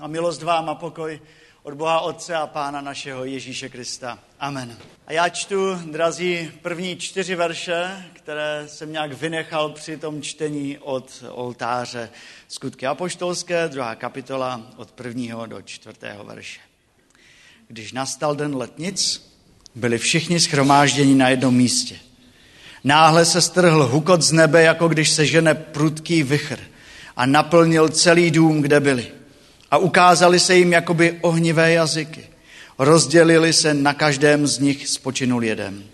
A milost vám a pokoj od Boha Otce a Pána našeho Ježíše Krista. Amen. A já čtu, drazí, první čtyři verše, které jsem nějak vynechal při tom čtení od oltáře. Skutky apoštolské, druhá kapitola od prvního do čtvrtého verše. Když nastal den letnic, byli všichni schromážděni na jednom místě. Náhle se strhl hukot z nebe, jako když se žene prudký vychr a naplnil celý dům, kde byli a ukázali se jim jakoby ohnivé jazyky. Rozdělili se na každém z nich spočinul jeden.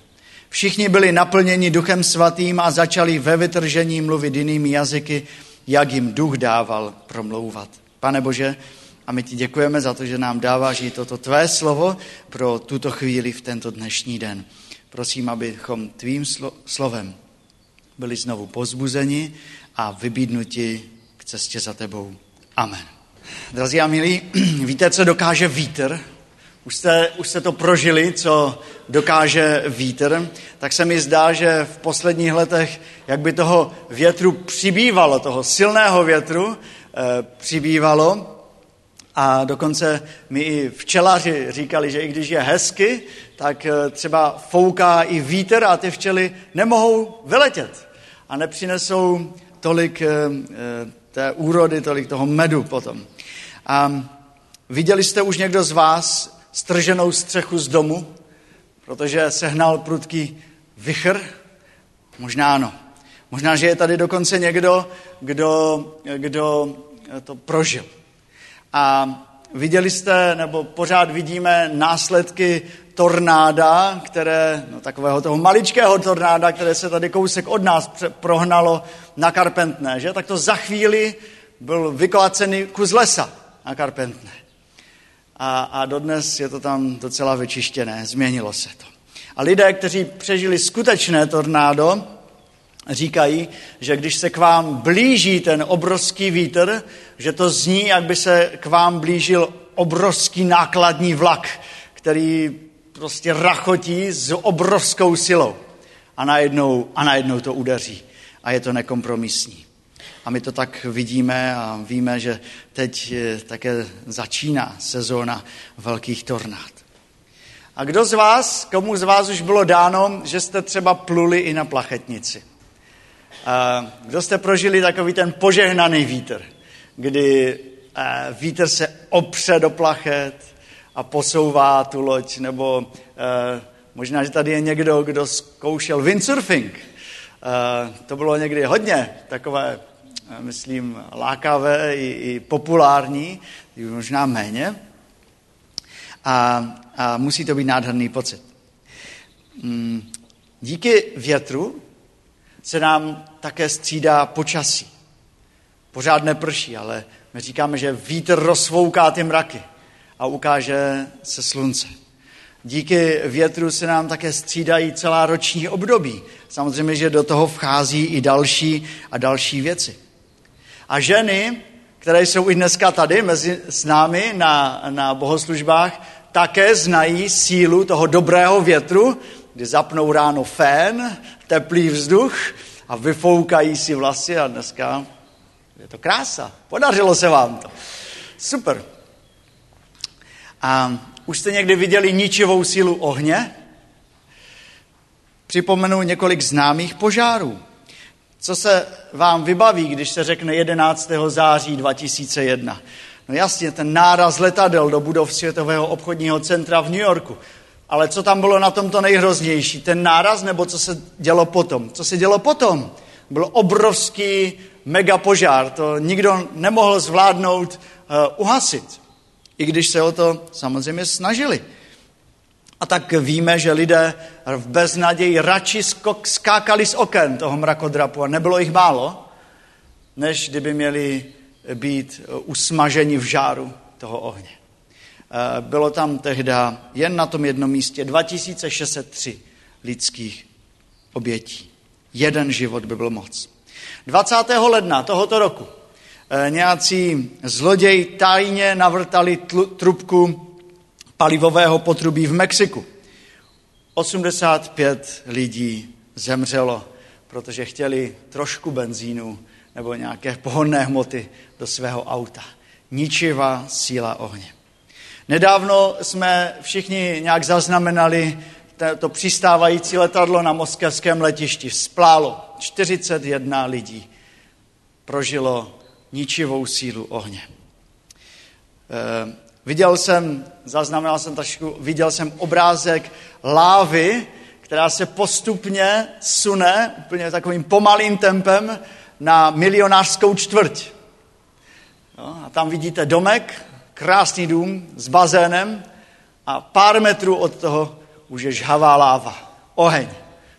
Všichni byli naplněni duchem svatým a začali ve vytržení mluvit jinými jazyky, jak jim duch dával promlouvat. Pane Bože, a my ti děkujeme za to, že nám dáváš i toto tvé slovo pro tuto chvíli v tento dnešní den. Prosím, abychom tvým slo- slovem byli znovu pozbuzeni a vybídnuti k cestě za tebou. Amen. Drazí a milí, víte, co dokáže vítr? Už jste, už jste to prožili, co dokáže vítr, tak se mi zdá, že v posledních letech, jak by toho větru přibývalo, toho silného větru e, přibývalo. A dokonce mi i včelaři říkali, že i když je hezky, tak eh, třeba fouká i vítr a ty včely nemohou vyletět a nepřinesou tolik e, té úrody, tolik toho medu potom. A viděli jste už někdo z vás strženou střechu z domu, protože sehnal prudký vychr? Možná ano. Možná, že je tady dokonce někdo, kdo, kdo to prožil. A viděli jste, nebo pořád vidíme následky tornáda, které, no takového toho maličkého tornáda, které se tady kousek od nás prohnalo na Karpentné, že? Tak to za chvíli byl vykolácený kus lesa na Karpentné. A, a dodnes je to tam docela vyčištěné, změnilo se to. A lidé, kteří přežili skutečné tornádo, říkají, že když se k vám blíží ten obrovský vítr, že to zní, jak by se k vám blížil obrovský nákladní vlak, který prostě rachotí s obrovskou silou. A najednou, a najednou to udeří. A je to nekompromisní. A my to tak vidíme a víme, že teď také začíná sezóna velkých tornád. A kdo z vás, komu z vás už bylo dáno, že jste třeba pluli i na plachetnici? A kdo jste prožili takový ten požehnaný vítr, kdy vítr se opře do plachet a posouvá tu loď, nebo možná, že tady je někdo, kdo zkoušel windsurfing. To bylo někdy hodně takové myslím, lákavé i, i populární, možná méně. A, a musí to být nádherný pocit. Mm, díky větru se nám také střídá počasí. Pořád neprší, ale my říkáme, že vítr rozfouká ty mraky a ukáže se slunce. Díky větru se nám také střídají celá roční období. Samozřejmě, že do toho vchází i další a další věci. A ženy, které jsou i dneska tady mezi s námi na, na bohoslužbách, také znají sílu toho dobrého větru, kdy zapnou ráno fén, teplý vzduch a vyfoukají si vlasy a dneska je to krása. Podařilo se vám to. Super. A už jste někdy viděli ničivou sílu ohně? Připomenu několik známých požárů. Co se vám vybaví, když se řekne 11. září 2001? No jasně, ten náraz letadel do budov Světového obchodního centra v New Yorku. Ale co tam bylo na tomto nejhroznější? Ten náraz nebo co se dělo potom? Co se dělo potom? Byl obrovský megapožár. To nikdo nemohl zvládnout uh, uhasit. I když se o to samozřejmě snažili. A tak víme, že lidé v beznaději radši skákali z oken toho mrakodrapu a nebylo jich málo, než kdyby měli být usmaženi v žáru toho ohně. Eh, bylo tam tehdy jen na tom jednom místě 2603 lidských obětí. Jeden život by byl moc. 20. ledna tohoto roku eh, nějací zloději tajně navrtali trubku palivového potrubí v Mexiku. 85 lidí zemřelo, protože chtěli trošku benzínu nebo nějaké pohonné hmoty do svého auta. ničivá síla ohně. Nedávno jsme všichni nějak zaznamenali to přistávající letadlo na moskevském letišti. Splálo 41 lidí. Prožilo ničivou sílu ohně. E, viděl jsem, zaznamenal jsem trošku, viděl jsem obrázek lávy, která se postupně sune úplně takovým pomalým tempem na milionářskou čtvrť. No, a tam vidíte domek, krásný dům s bazénem a pár metrů od toho už je žhavá láva, oheň.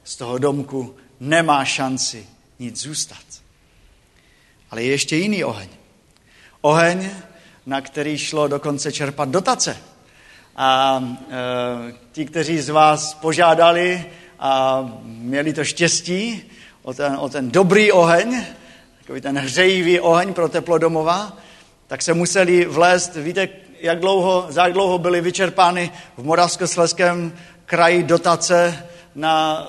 Z toho domku nemá šanci nic zůstat. Ale je ještě jiný oheň. Oheň, na který šlo dokonce čerpat dotace. A e, ti, kteří z vás požádali a měli to štěstí o ten, o ten dobrý oheň, takový ten hřejivý oheň pro teplo domova, tak se museli vlézt, víte, jak dlouho, za jak dlouho byly vyčerpány v Moravskosleském kraji dotace na,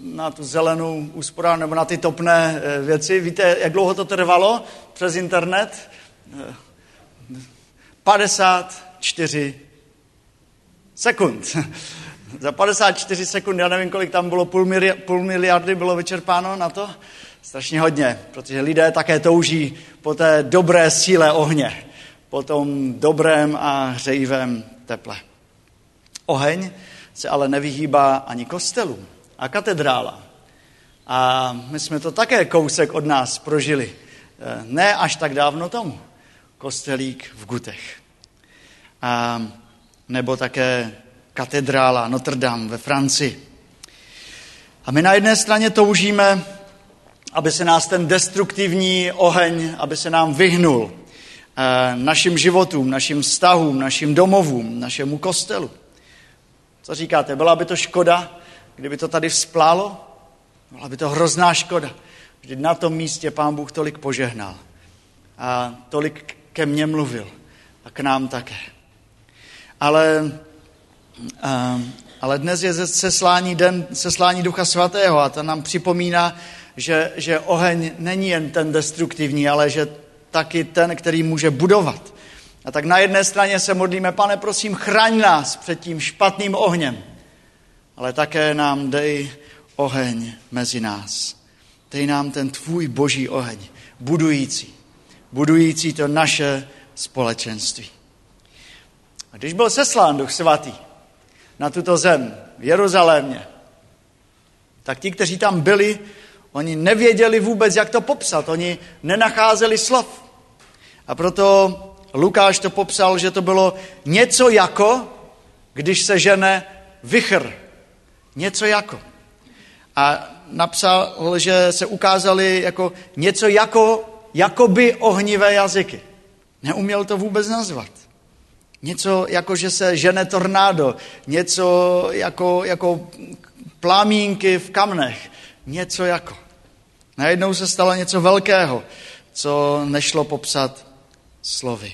na tu zelenou úsporu nebo na ty topné eh, věci. Víte, jak dlouho to trvalo přes internet? 54 sekund. Za 54 sekund, já nevím, kolik tam bylo, půl, miliardy, půl miliardy bylo vyčerpáno na to. Strašně hodně, protože lidé také touží po té dobré síle ohně, po tom dobrém a hřejivém teple. Oheň se ale nevyhýbá ani kostelu a katedrála. A my jsme to také kousek od nás prožili. Eh, ne až tak dávno tomu. Kostelík v Gutech. A, nebo také katedrála Notre Dame ve Francii. A my na jedné straně toužíme, aby se nás ten destruktivní oheň, aby se nám vyhnul eh, našim životům, našim vztahům, našim domovům, našemu kostelu. Co říkáte, byla by to škoda, kdyby to tady vzplálo? Byla by to hrozná škoda. Vždyť na tom místě pán Bůh tolik požehnal a tolik ke mně mluvil a k nám také. Ale, ale dnes je seslání den seslání Ducha Svatého a to nám připomíná, že, že oheň není jen ten destruktivní, ale že taky ten, který může budovat. A tak na jedné straně se modlíme, pane, prosím, chraň nás před tím špatným ohněm, ale také nám dej oheň mezi nás. Dej nám ten tvůj boží oheň, budující, budující to naše společenství. A když byl seslán Duch Svatý na tuto zem, v Jeruzalémě, tak ti, kteří tam byli, oni nevěděli vůbec, jak to popsat. Oni nenacházeli slov. A proto Lukáš to popsal, že to bylo něco jako, když se žene vychr. Něco jako. A napsal, že se ukázali jako něco jako, jakoby ohnivé jazyky. Neuměl to vůbec nazvat. Něco jako, že se žene tornádo, něco jako, jako plamínky v kamnech, něco jako. Najednou se stalo něco velkého, co nešlo popsat slovy.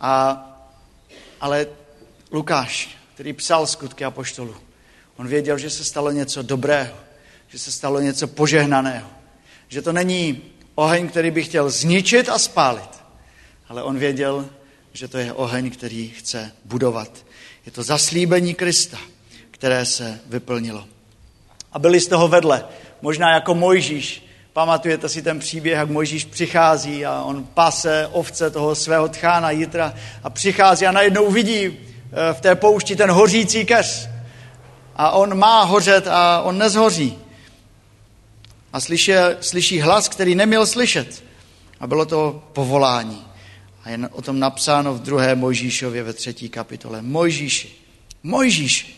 A, ale Lukáš, který psal skutky apoštolů, on věděl, že se stalo něco dobrého, že se stalo něco požehnaného, že to není oheň, který by chtěl zničit a spálit, ale on věděl, že to je oheň, který chce budovat. Je to zaslíbení Krista, které se vyplnilo. A byli z toho vedle, možná jako Mojžíš, Pamatujete si ten příběh, jak Mojžíš přichází a on pase ovce toho svého tchána Jitra a přichází a najednou vidí eh, v té poušti ten hořící keř. A on má hořet a on nezhoří. A slyší, slyší hlas, který neměl slyšet. A bylo to povolání. A je o tom napsáno v druhé Mojžíšově ve třetí kapitole. Mojžíši, Mojžíši,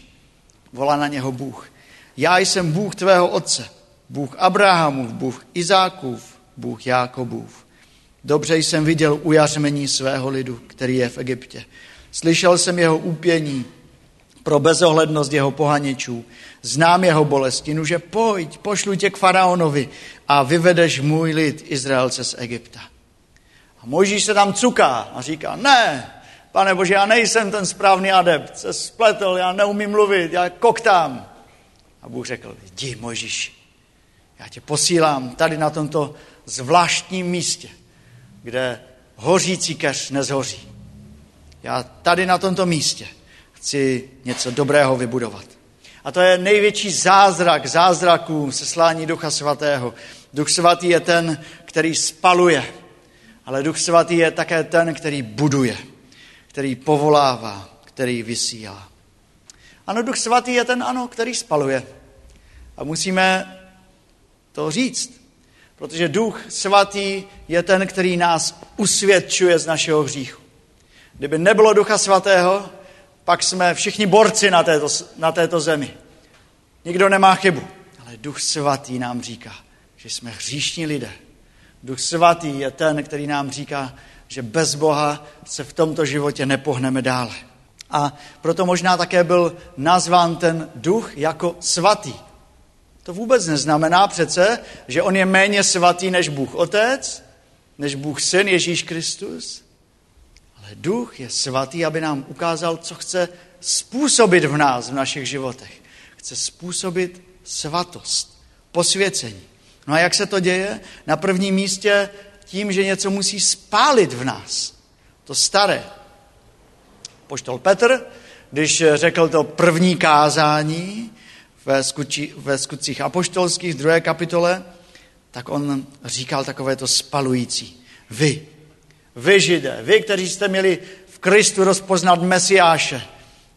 volá na něho Bůh. Já jsem Bůh tvého otce, Bůh Abrahamův, Bůh Izákův, Bůh Jákobův. Dobře jsem viděl ujařmení svého lidu, který je v Egyptě. Slyšel jsem jeho úpění pro bezohlednost jeho pohaničů. Znám jeho bolesti, nuže pojď, pošlu tě k faraonovi a vyvedeš můj lid Izraelce z Egypta. A Mojžíš se tam cuká a říká, ne, pane Bože, já nejsem ten správný adept, se spletl, já neumím mluvit, já koktám. A Bůh řekl, jdi Mojžíši, já tě posílám tady na tomto zvláštním místě, kde hořící keř nezhoří. Já tady na tomto místě chci něco dobrého vybudovat. A to je největší zázrak zázraků seslání Ducha Svatého. Duch Svatý je ten, který spaluje, ale Duch Svatý je také ten, který buduje, který povolává, který vysílá. Ano, Duch Svatý je ten, ano, který spaluje. A musíme to říct, protože Duch Svatý je ten, který nás usvědčuje z našeho hříchu. Kdyby nebylo Ducha Svatého, pak jsme všichni borci na této, na této zemi. Nikdo nemá chybu. Ale Duch Svatý nám říká, že jsme hříšní lidé. Duch Svatý je ten, který nám říká, že bez Boha se v tomto životě nepohneme dále. A proto možná také byl nazván ten duch jako svatý. To vůbec neznamená přece, že on je méně svatý než Bůh Otec, než Bůh Syn Ježíš Kristus. Ale duch je svatý, aby nám ukázal, co chce způsobit v nás, v našich životech. Chce způsobit svatost, posvěcení. No a jak se to děje? Na prvním místě tím, že něco musí spálit v nás. To staré. Poštol Petr, když řekl to první kázání ve, skuči, ve skutcích apoštolských, druhé kapitole, tak on říkal takové to spalující. Vy, vy židé, vy, kteří jste měli v Kristu rozpoznat Mesiáše,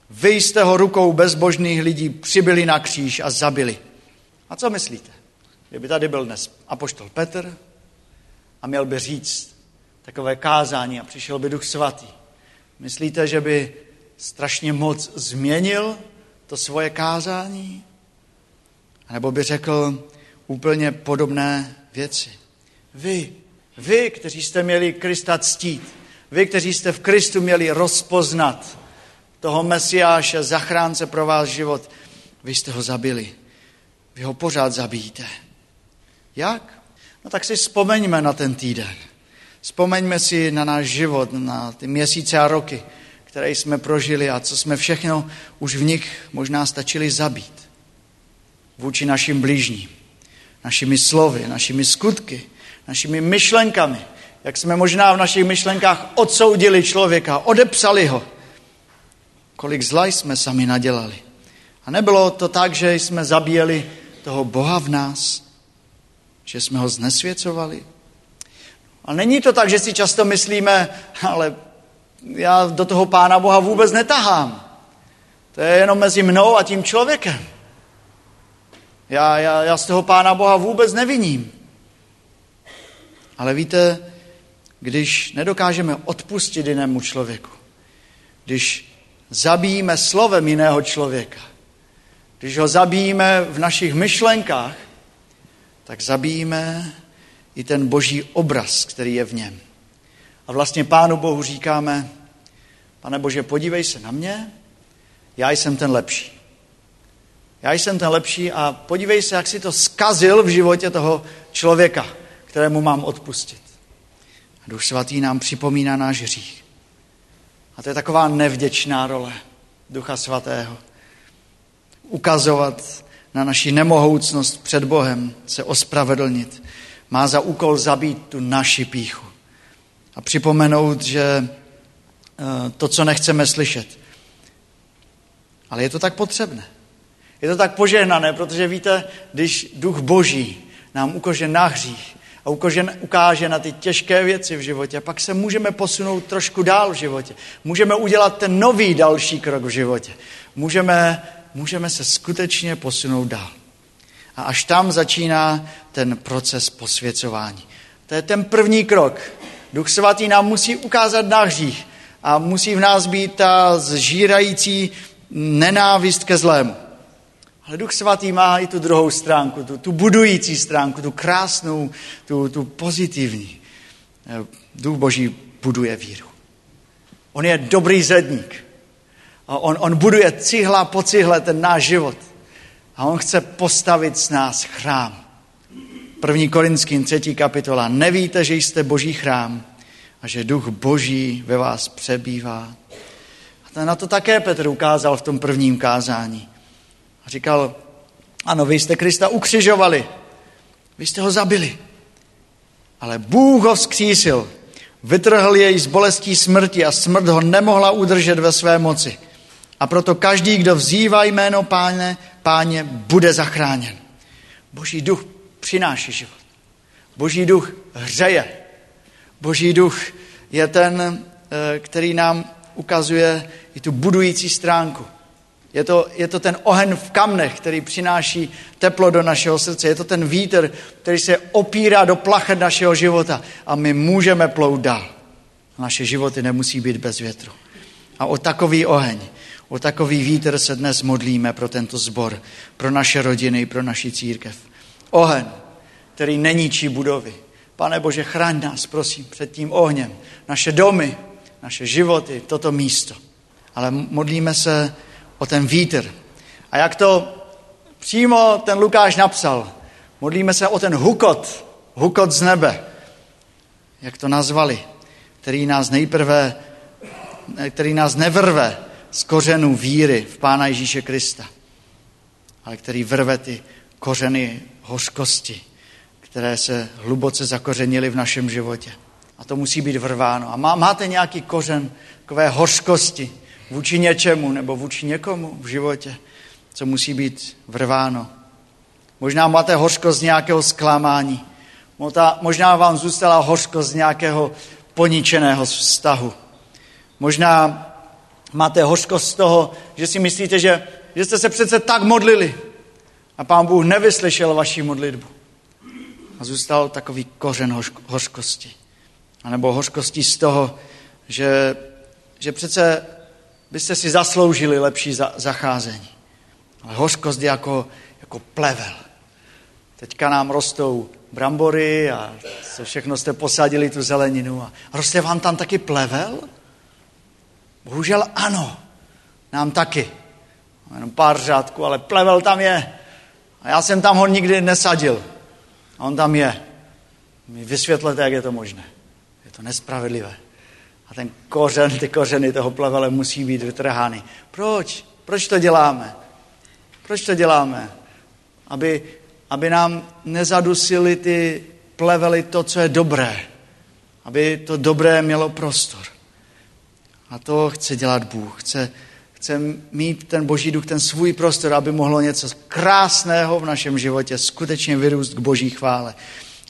vy jste ho rukou bezbožných lidí přibili na kříž a zabili. A co myslíte? Kdyby tady byl dnes apoštol Petr a měl by říct takové kázání a přišel by Duch Svatý, myslíte, že by strašně moc změnil to svoje kázání? A nebo by řekl úplně podobné věci. Vy, vy, kteří jste měli Krista ctít, vy, kteří jste v Kristu měli rozpoznat toho Mesiáše, zachránce pro váš život, vy jste ho zabili. Vy ho pořád zabíjíte. Jak? No tak si vzpomeňme na ten týden. Vzpomeňme si na náš život, na ty měsíce a roky, které jsme prožili a co jsme všechno už v nich možná stačili zabít. Vůči našim blížním, našimi slovy, našimi skutky, našimi myšlenkami. Jak jsme možná v našich myšlenkách odsoudili člověka, odepsali ho. Kolik zla jsme sami nadělali. A nebylo to tak, že jsme zabíjeli toho Boha v nás, že jsme ho znesvěcovali. A není to tak, že si často myslíme, ale já do toho Pána Boha vůbec netahám. To je jenom mezi mnou a tím člověkem. Já, já, já z toho Pána Boha vůbec neviním. Ale víte, když nedokážeme odpustit jinému člověku, když zabijíme slovem jiného člověka, když ho zabijíme v našich myšlenkách, tak zabijíme i ten boží obraz, který je v něm. A vlastně Pánu Bohu říkáme, pane Bože, podívej se na mě, já jsem ten lepší. Já jsem ten lepší a podívej se, jak si to skazil v životě toho člověka, kterému mám odpustit. A Duch Svatý nám připomíná náš hřích. A to je taková nevděčná role Ducha Svatého. Ukazovat na naši nemohoucnost před Bohem, se ospravedlnit. Má za úkol zabít tu naši píchu. A připomenout, že eh, to, co nechceme slyšet. Ale je to tak potřebné. Je to tak požehnané, protože víte, když duch boží nám ukáže na hřích a ukáže, ukáže na ty těžké věci v životě, pak se můžeme posunout trošku dál v životě. Můžeme udělat ten nový další krok v životě. Můžeme můžeme se skutečně posunout dál. A až tam začíná ten proces posvěcování. To je ten první krok. Duch svatý nám musí ukázat na hřích a musí v nás být ta zžírající nenávist ke zlému. Ale Duch svatý má i tu druhou stránku, tu, tu budující stránku, tu krásnou, tu, tu pozitivní. Duch Boží buduje víru. On je dobrý zedník. A on, on buduje cihla po cihle ten náš život. A on chce postavit s nás chrám. První Korinským třetí kapitola. Nevíte, že jste boží chrám a že duch boží ve vás přebývá. A na to také Petr ukázal v tom prvním kázání. Říkal, ano, vy jste Krista ukřižovali, vy jste ho zabili, ale Bůh ho vzkřísil Vytrhl jej z bolestí smrti a smrt ho nemohla udržet ve své moci. A proto každý, kdo vzývá jméno páně, páně, bude zachráněn. Boží duch přináší život. Boží duch hřeje. Boží duch je ten, eh, který nám ukazuje i tu budující stránku. Je to, je to ten ohen v kamnech, který přináší teplo do našeho srdce. Je to ten vítr, který se opírá do plachet našeho života a my můžeme plout dál. Naše životy nemusí být bez větru. A o takový oheň, o takový vítr se dnes modlíme pro tento zbor, pro naše rodiny, pro naši církev. Oheň, který neníčí budovy. Pane Bože, chraň nás, prosím, před tím ohněm. Naše domy, naše životy, toto místo. Ale modlíme se o ten vítr. A jak to přímo ten Lukáš napsal, modlíme se o ten hukot, hukot z nebe, jak to nazvali, který nás nejprve, který nás nevrve z kořenů víry v Pána Ježíše Krista, ale který vrve ty kořeny hořkosti, které se hluboce zakořenily v našem životě. A to musí být vrváno. A má, máte nějaký kořen takové hořkosti vůči něčemu nebo vůči někomu v životě, co musí být vrváno. Možná máte hořkost z nějakého zklamání. Možná vám zůstala hořkost z nějakého poničeného vztahu. Možná máte hořkost z toho, že si myslíte, že, že jste se přece tak modlili a pán Bůh nevyslyšel vaši modlitbu. A zůstal takový kořen hořkosti. A nebo hořkosti z toho, že, že přece byste si zasloužili lepší za, zacházení. Ale hořkost je jako, jako plevel. Teďka nám rostou brambory a co všechno jste posadili tu zeleninu. A roste vám tam taky plevel? Bohužel ano, nám taky. Jenom pár řádků, ale plevel tam je. A já jsem tam ho nikdy nesadil. A on tam je. Mi vysvětlete, jak je to možné. Je to nespravedlivé. A ten kořen, ty kořeny toho plevele musí být vytrhány. Proč? Proč to děláme? Proč to děláme? Aby, aby nám nezadusili ty plevely to, co je dobré. Aby to dobré mělo prostor. A to chce dělat Bůh. Chce, chce mít ten boží duch, ten svůj prostor, aby mohlo něco krásného v našem životě skutečně vyrůst k boží chvále.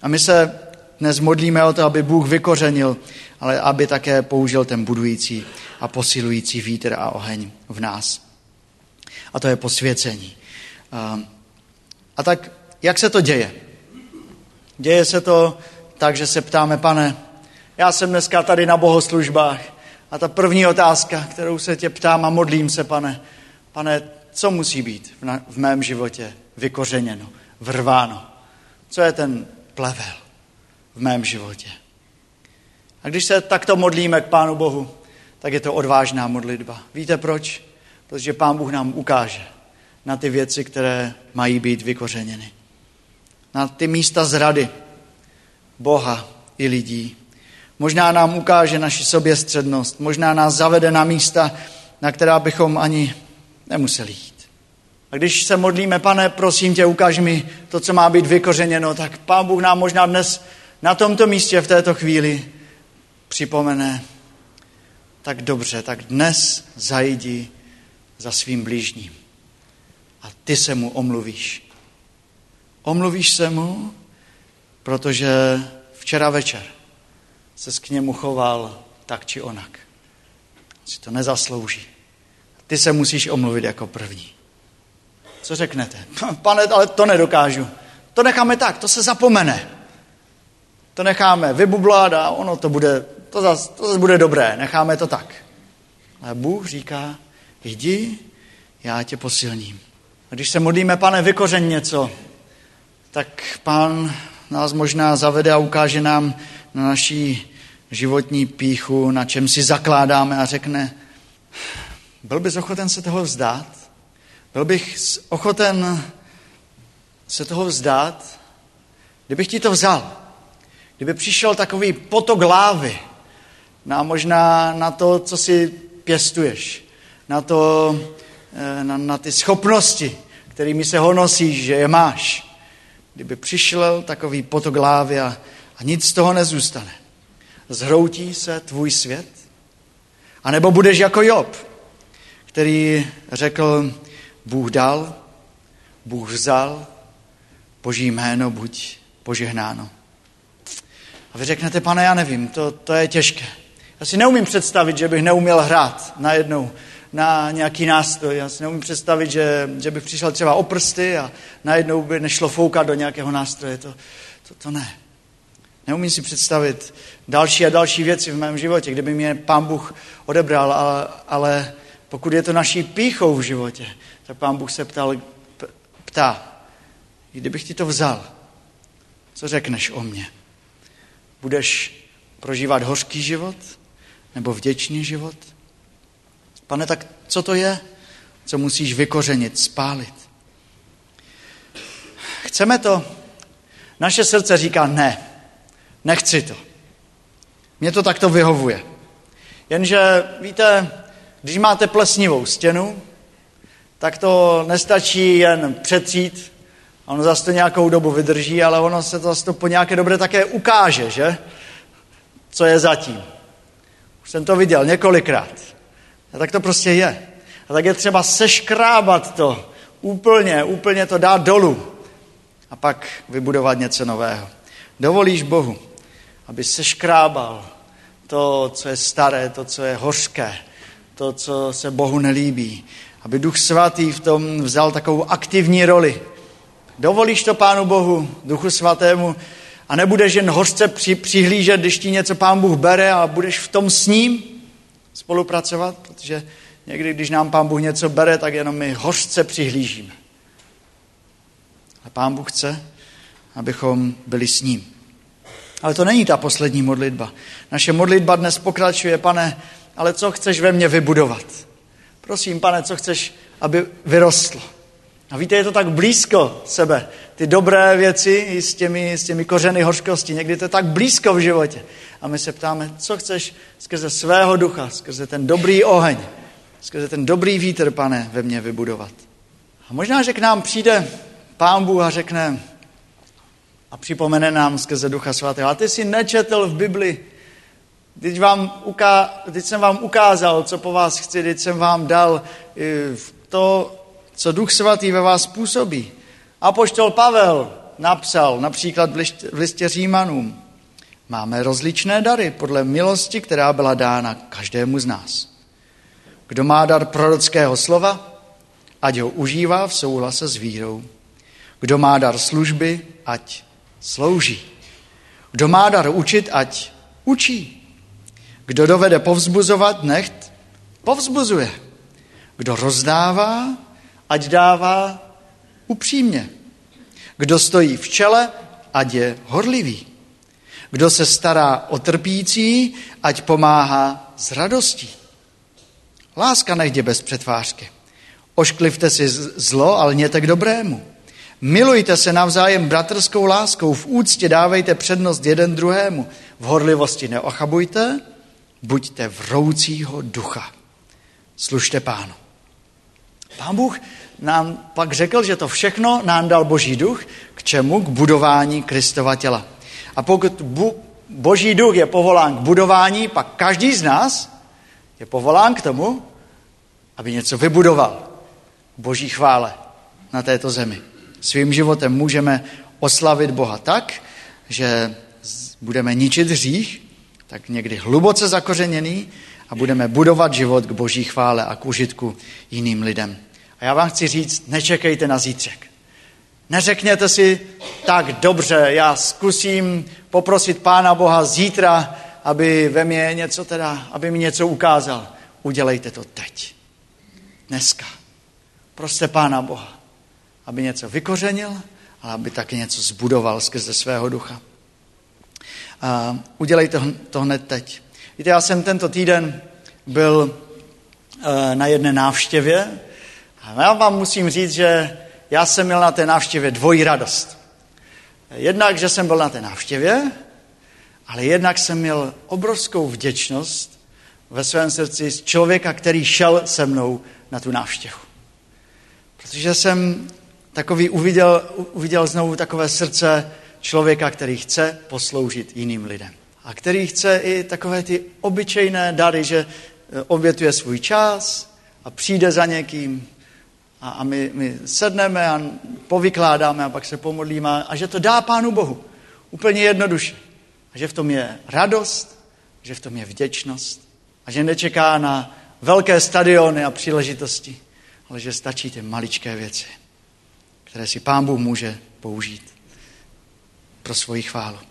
A my se dnes modlíme o to, aby Bůh vykořenil, ale aby také použil ten budující a posilující vítr a oheň v nás. A to je posvěcení. A tak, jak se to děje? Děje se to tak, že se ptáme, pane, já jsem dneska tady na bohoslužbách a ta první otázka, kterou se tě ptám a modlím se, pane, pane, co musí být v, v mém životě vykořeněno, vrváno? Co je ten plevel? V mém životě. A když se takto modlíme k Pánu Bohu, tak je to odvážná modlitba. Víte proč? Protože Pán Bůh nám ukáže na ty věci, které mají být vykořeněny. Na ty místa zrady Boha i lidí. Možná nám ukáže naši soběstřednost, možná nás zavede na místa, na která bychom ani nemuseli jít. A když se modlíme, pane, prosím tě, ukáž mi to, co má být vykořeněno, tak Pán Bůh nám možná dnes na tomto místě v této chvíli připomene, tak dobře, tak dnes zajdi za svým blížním. A ty se mu omluvíš. Omluvíš se mu, protože včera večer se k němu choval tak či onak. Si to nezaslouží. Ty se musíš omluvit jako první. Co řeknete? Pane, ale to nedokážu. To necháme tak, to se zapomene to necháme vybublat a ono to bude, to zase, to zase bude dobré, necháme to tak. Ale Bůh říká, jdi, já tě posilním. A když se modlíme, pane, vykořen něco, tak pán nás možná zavede a ukáže nám na naší životní píchu, na čem si zakládáme a řekne, byl bys ochoten se toho vzdát? Byl bych ochoten se toho vzdát? Kdybych ti to vzal, Kdyby přišel takový potok lávy na možná na to, co si pěstuješ, na, to, eh, na, na ty schopnosti, kterými se honosíš, že je máš. Kdyby přišel takový potok lávy a, a nic z toho nezůstane. Zhroutí se tvůj svět? A nebo budeš jako Job, který řekl, Bůh dal, Bůh vzal, Boží jméno buď požehnáno. A vy řeknete, pane, já nevím, to, to je těžké. Já si neumím představit, že bych neuměl hrát najednou na nějaký nástroj. Já si neumím představit, že, že bych přišel třeba o prsty a najednou by nešlo foukat do nějakého nástroje. To, to, to ne. Neumím si představit další a další věci v mém životě, kdyby mě pán Bůh odebral, ale, ale pokud je to naší píchou v životě, tak pán Bůh se ptal, ptá, kdybych ti to vzal, co řekneš o mně? Budeš prožívat hořký život nebo vděčný život? Pane, tak co to je, co musíš vykořenit, spálit? Chceme to? Naše srdce říká ne, nechci to. Mně to takto vyhovuje. Jenže, víte, když máte plesnivou stěnu, tak to nestačí jen přetřít, ono zase to nějakou dobu vydrží, ale ono se to zase to po nějaké dobře také ukáže, že? Co je zatím. Už jsem to viděl několikrát. A tak to prostě je. A tak je třeba seškrábat to úplně, úplně to dát dolů a pak vybudovat něco nového. Dovolíš Bohu, aby seškrábal to, co je staré, to, co je hořké, to, co se Bohu nelíbí. Aby Duch Svatý v tom vzal takovou aktivní roli. Dovolíš to Pánu Bohu, Duchu Svatému, a nebudeš jen hořce při, přihlížet, když ti něco Pán Bůh bere a budeš v tom s ním spolupracovat, protože někdy, když nám Pán Bůh něco bere, tak jenom my hořce přihlížíme. A Pán Bůh chce, abychom byli s ním. Ale to není ta poslední modlitba. Naše modlitba dnes pokračuje, pane, ale co chceš ve mně vybudovat? Prosím, pane, co chceš, aby vyrostlo? A víte, je to tak blízko sebe. Ty dobré věci i s těmi, s těmi kořeny hořkosti. Někdy to je tak blízko v životě. A my se ptáme, co chceš skrze svého ducha, skrze ten dobrý oheň, skrze ten dobrý vítr, pane, ve mně vybudovat. A možná, že k nám přijde pán Bůh a řekne a připomene nám skrze ducha svatého. A ty jsi nečetl v Bibli, Teď, vám uká, teď jsem vám ukázal, co po vás chci, teď jsem vám dal eh, to, co Duch Svatý ve vás působí. A poštol Pavel napsal například v listě Římanům. Máme rozličné dary podle milosti, která byla dána každému z nás. Kdo má dar prorockého slova, ať ho užívá v souhlase s vírou. Kdo má dar služby, ať slouží. Kdo má dar učit, ať učí. Kdo dovede povzbuzovat, necht povzbuzuje. Kdo rozdává, ať dává upřímně. Kdo stojí v čele, ať je horlivý. Kdo se stará o trpící, ať pomáhá s radostí. Láska nechtě bez přetvářky. Ošklivte si zlo, ale něte k dobrému. Milujte se navzájem bratrskou láskou, v úctě dávejte přednost jeden druhému. V horlivosti neochabujte, buďte vroucího ducha. Služte pánu. Pán Bůh nám pak řekl, že to všechno nám dal Boží duch, k čemu? K budování Kristova těla. A pokud bu- Boží duch je povolán k budování, pak každý z nás je povolán k tomu, aby něco vybudoval. Boží chvále na této zemi. Svým životem můžeme oslavit Boha tak, že budeme ničit hřích, tak někdy hluboce zakořeněný a budeme budovat život k boží chvále a k užitku jiným lidem. A já vám chci říct, nečekejte na zítřek. Neřekněte si, tak dobře, já zkusím poprosit Pána Boha zítra, aby ve mně něco teda, aby mi něco ukázal. Udělejte to teď. Dneska. Proste Pána Boha, aby něco vykořenil, ale aby taky něco zbudoval skrze svého ducha. A udělejte to hned teď. Víte, já jsem tento týden byl eh, na jedné návštěvě a já vám musím říct, že já jsem měl na té návštěvě dvojí radost. Jednak, že jsem byl na té návštěvě, ale jednak jsem měl obrovskou vděčnost ve svém srdci z člověka, který šel se mnou na tu návštěvu. Protože jsem takový uviděl, uviděl znovu takové srdce člověka, který chce posloužit jiným lidem. A který chce i takové ty obyčejné dary, že eh, obětuje svůj čas a přijde za někým a, a my, my sedneme a povykládáme a pak se pomodlíme a že to dá Pánu Bohu. Úplně jednoduše. A že v tom je radost, že v tom je vděčnost a že nečeká na velké stadiony a příležitosti, ale že stačí ty maličké věci, které si Pán Bůh může použít pro svoji chválu.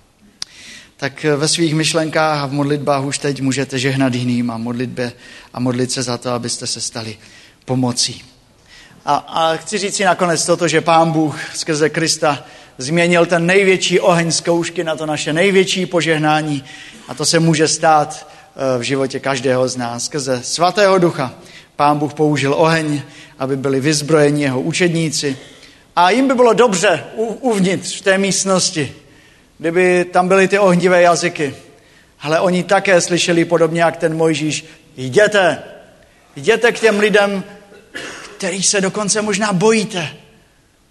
Tak ve svých myšlenkách a v modlitbách už teď můžete žehnat jiným a, modlitbě, a modlit se za to, abyste se stali pomocí. A, a chci říct si nakonec toto, že Pán Bůh skrze Krista změnil ten největší oheň zkoušky na to naše největší požehnání. A to se může stát eh, v životě každého z nás. Skrze svatého ducha Pán Bůh použil oheň, aby byli vyzbrojeni jeho učedníci. A jim by bylo dobře uvnitř v té místnosti, kdyby tam byly ty ohnivé jazyky. Ale oni také slyšeli podobně jak ten Mojžíš, jděte, jděte k těm lidem, kterých se dokonce možná bojíte,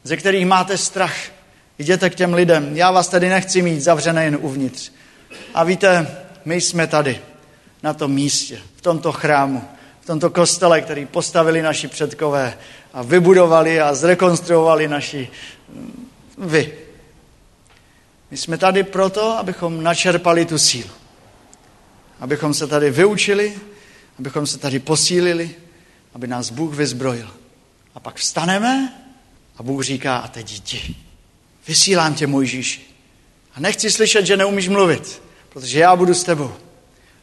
ze kterých máte strach. Jděte k těm lidem. Já vás tady nechci mít zavřené jen uvnitř. A víte, my jsme tady, na tom místě, v tomto chrámu, v tomto kostele, který postavili naši předkové a vybudovali a zrekonstruovali naši mm, vy. My jsme tady proto, abychom načerpali tu sílu. Abychom se tady vyučili, abychom se tady posílili, aby nás Bůh vyzbrojil. A pak vstaneme a Bůh říká, a teď jdi. Vysílám tě, Mojžíši. A nechci slyšet, že neumíš mluvit, protože já budu s tebou.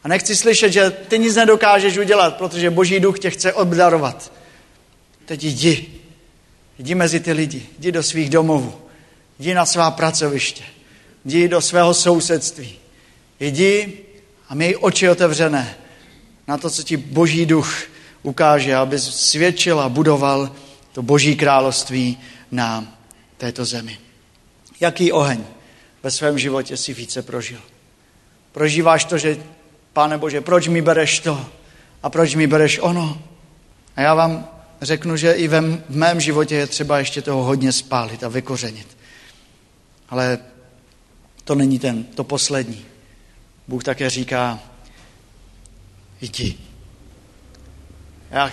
A nechci slyšet, že ty nic nedokážeš udělat, protože Boží duch tě chce obdarovat. Teď jdi. Jdi mezi ty lidi, jdi do svých domovů, jdi na svá pracoviště, jdi do svého sousedství. Jdi a měj oči otevřené na to, co ti Boží duch ukáže, aby svědčil a budoval to Boží království na této zemi. Jaký oheň ve svém životě si více prožil? Prožíváš to, že, Pane Bože, proč mi bereš to a proč mi bereš ono? A já vám řeknu, že i v mém životě je třeba ještě toho hodně spálit a vykořenit. Ale to není ten, to poslední. Bůh také říká, jdi. Já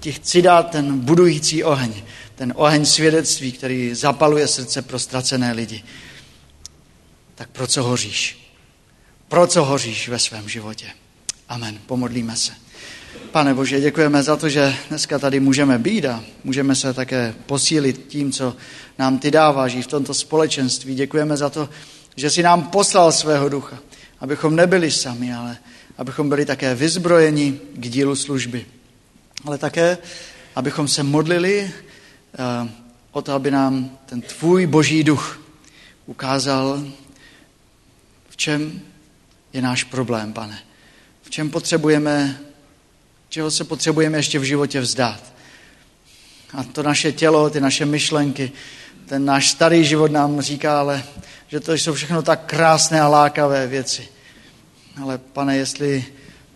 ti chci dát ten budující oheň, ten oheň svědectví, který zapaluje srdce pro ztracené lidi. Tak pro co hoříš? Pro co hoříš ve svém životě? Amen. Pomodlíme se. Pane Bože, děkujeme za to, že dneska tady můžeme být a můžeme se také posílit tím, co nám ty dáváš v tomto společenství. Děkujeme za to, že jsi nám poslal svého ducha, abychom nebyli sami, ale abychom byli také vyzbrojeni k dílu služby. Ale také, abychom se modlili uh, o to, aby nám ten tvůj boží duch ukázal, v čem je náš problém, pane. V čem potřebujeme čeho se potřebujeme ještě v životě vzdát. A to naše tělo, ty naše myšlenky, ten náš starý život nám říká, ale že to jsou všechno tak krásné a lákavé věci. Ale pane, jestli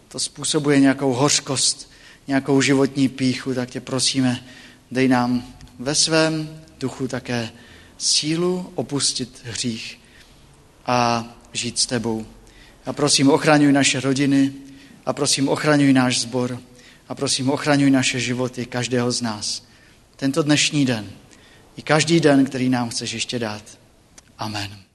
to způsobuje nějakou hořkost, nějakou životní píchu, tak tě prosíme, dej nám ve svém duchu také sílu opustit hřích a žít s tebou. A prosím, ochraňuj naše rodiny, a prosím, ochraňuj náš zbor a prosím, ochraňuj naše životy, každého z nás. Tento dnešní den i každý den, který nám chceš ještě dát. Amen.